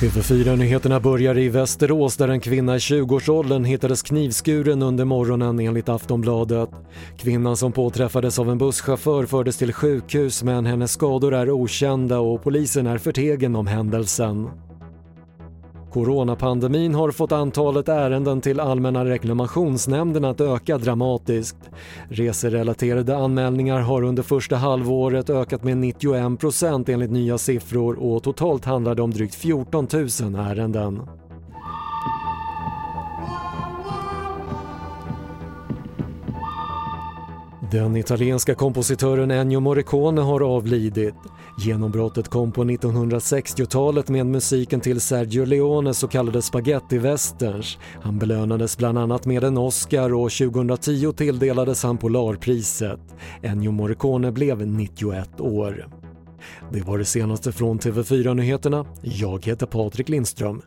TV4-nyheterna börjar i Västerås där en kvinna i 20-årsåldern hittades knivskuren under morgonen enligt Aftonbladet. Kvinnan som påträffades av en busschaufför fördes till sjukhus men hennes skador är okända och polisen är förtegen om händelsen. Coronapandemin har fått antalet ärenden till Allmänna reklamationsnämnden att öka dramatiskt. Reserelaterade anmälningar har under första halvåret ökat med 91 procent enligt nya siffror och totalt handlar det om drygt 14 000 ärenden. Den italienska kompositören Ennio Morricone har avlidit. Genombrottet kom på 1960-talet med musiken till Sergio Leones så kallade spaghetti-westerns. Han belönades bland annat med en Oscar och 2010 tilldelades han Polarpriset. Ennio Morricone blev 91 år. Det var det senaste från TV4 Nyheterna. Jag heter Patrik Lindström.